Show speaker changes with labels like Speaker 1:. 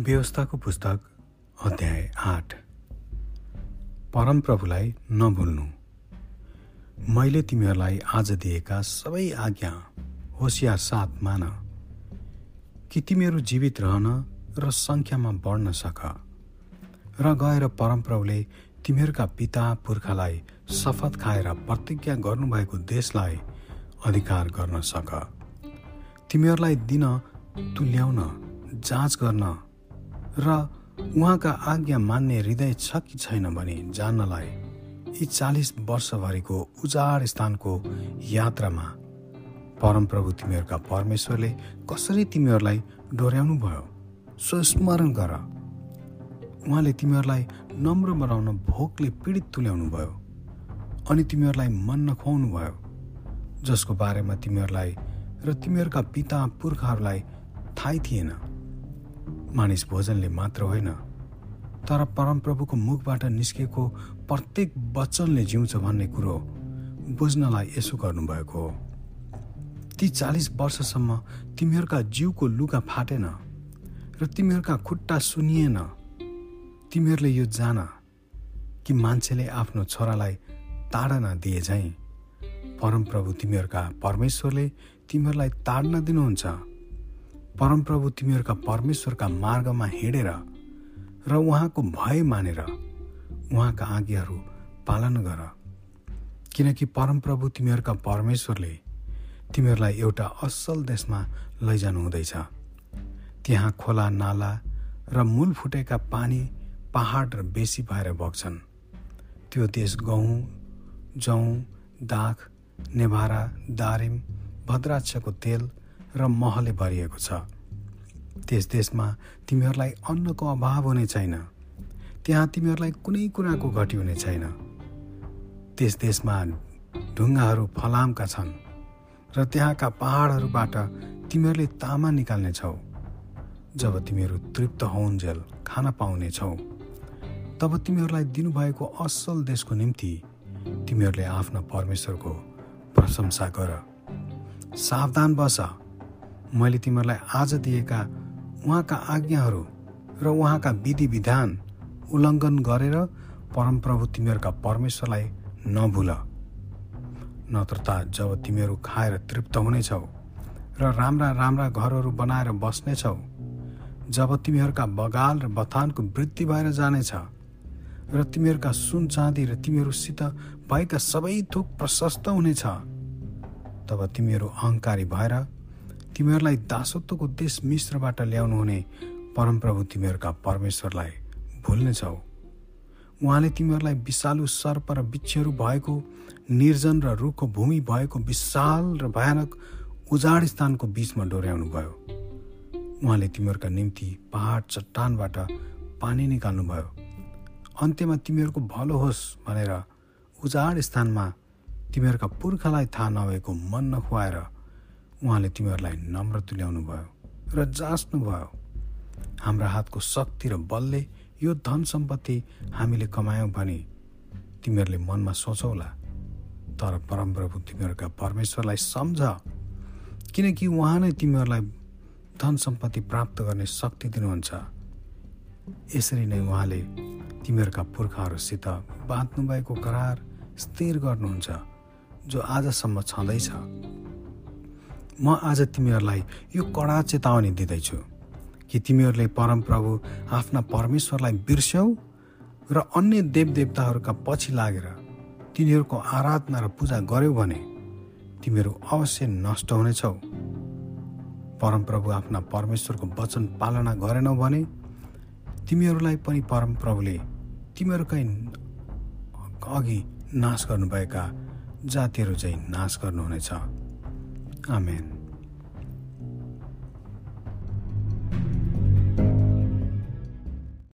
Speaker 1: व्यवस्थाको पुस्तक अध्याय आठ। परमप्रभुलाई नभुल्नु। मैले तिमीहरूलाई आज दिएका सबै आज्ञा होसियार साथ मान कि तिमीहरू जीवित रहन र सङ्ख्यामा बढ्न सक र गएर परमप्रभुले तिमीहरूका पिता पुर्खालाई शपथ खाएर प्रतिज्ञा गर्नुभएको देशलाई अधिकार गर्न सक। तिमीहरूलाई दिन तुल्याउन जाँच गर्न र उहाँका आज्ञा मान्ने हृदय छ कि छैन भने जान्नलाई यी चालिस वर्षभरिको उजाड स्थानको यात्रामा परमप्रभु तिमीहरूका परमेश्वरले कसरी तिमीहरूलाई डोर्याउनु भयो? स्वस्मरण गर। उहाँले तिमीहरूलाई नम्र बनाउन भोकले पीडित तुल्याउनु भयो अनि तिमीहरूलाई मन नखुवाउनु भयो जसको बारेमा तिमीहरूलाई र तिमीहरूका पिता पुर्खाहरूलाई थाहै थिएन। मानिस भोजनले मात्र होइन तर परमप्रभुको मुखबाट निस्केको प्रत्येक वचनले जिउँछ भन्ने कुरो बुझ्नलाई यसो गर्नुभएको हो। ती चालिस वर्षसम्म तिमीहरूका जिउको लुगा फाटेन र तिमीहरूका खुट्टा सुनिएन। तिमीहरूले यो जान कि मान्छेले आफ्नो छोरालाई ताडना दिए झैँ परमप्रभु तिमीहरूका परमेश्वरले तिमीहरूलाई ताड्न दिनुहुन्छ। परमप्रभु तिमीहरूका परमेश्वरका मार्गमा हिँडेर र उहाँको भय मानेर उहाँका आज्ञाहरू पालन गर। किनकि परमप्रभु तिमीहरूका परमेश्वरले तिमीहरूलाई एउटा असल देशमा लैजानु हुँदैछ। त्यहाँ खोला नाला र मूल फुटेका पानी पहाड र बेसी भएर बग्छन्। त्यो देश गहुँ जौँ दाख नेभारा दारिम भद्राक्षको तेल र महले भरिएको छ। त्यस देशमा तिमीहरूलाई अन्नको अभाव हुने छैन। त्यहाँ तिमीहरूलाई कुनै कुराको घटी हुने छैन। त्यस देशमा ढुङ्गाहरू फलामका छन् र त्यहाँका पहाडहरूबाट तिमीहरूले तामा निकाल्नेछौ जब तिमीहरू तृप्त होउन्जेल खान पाउनेछौ तब तिमीहरूलाई दिनुभएको असल देशको निम्ति तिमीहरूले आफ्नो परमेश्वरको प्रशंसा गर। सावधान बस। मैले तिमीहरूलाई आज दिएका उहाँका आज्ञाहरू र उहाँका विधि विधान उल्लङ्घन गरेर परमप्रभु तिमीहरूका परमेश्वरलाई नभुल। नत्र त जब तिमीहरू खाएर तृप्त हुनेछौ र राम्रा राम्रा घरहरू बनाएर बस्नेछौ जब तिमीहरूका बगाल र बथानको वृद्धि भएर जानेछ र तिमीहरूका सुन चाँदी र तिमीहरूसित भएका सबै थोक प्रशस्त हुनेछ तब तिमीहरू अहङ्कारी भएर तिमीहरूलाई दासत्वको देश मिश्रबाट ल्याउनु हुने परमप्रभु तिमीहरूका परमेश्वरलाई भुल्नेछौ उहाँले तिमीहरूलाई विषालु सर्प र वृक्षहरू भएको निर्जन र रुखको भूमि भएको विशाल र भयानक उजाड स्थानको बिचमा डोर्याउनु भयो। उहाँले तिमीहरूका निम्ति पहाड चट्टानबाट पानी निकाल्नुभयो। अन्त्यमा तिमीहरूको भलो होस् भनेर उजाड स्थानमा तिमीहरूका पुर्खालाई थाहा नभएको मन नखुवाएर उहाँले तिमीहरूलाई नम्र तुल्याउनु भयो र जाँच्नु भयो। हाम्रा हातको शक्ति र बलले यो धन सम्पत्ति हामीले कमायौँ भने तिमीहरूले मनमा सोचौला। तर परमप्रभु तिमीहरूका परमेश्वरलाई सम्झ। किनकि उहाँ नै तिमीहरूलाई धन सम्पत्ति प्राप्त गर्ने शक्ति दिनुहुन्छ। यसरी नै उहाँले तिमीहरूका पुर्खाहरूसित बाँध्नुभएको करार स्थिर गर्नुहुन्छ जो आजसम्म छँदैछ। म आज तिमीहरूलाई यो कडा चेतावनी दिँदैछु कि तिमीहरूले परमप्रभु आफ्ना परमेश्वरलाई बिर्स्यौ र अन्य देवदेवताहरूका पछि लागेर तिनीहरूको आराधना र पूजा गर्यौ भने तिमीहरू अवश्य नष्ट हुनेछौ। परमप्रभु आफ्ना परमेश्वरको वचन पालना गरेनौ भने तिमीहरूलाई पनि परमप्रभुले तिमीहरूकै अघि नाश गर्नुभएका जातिहरू चाहिँ नाश गर्नुहुनेछ। Amen.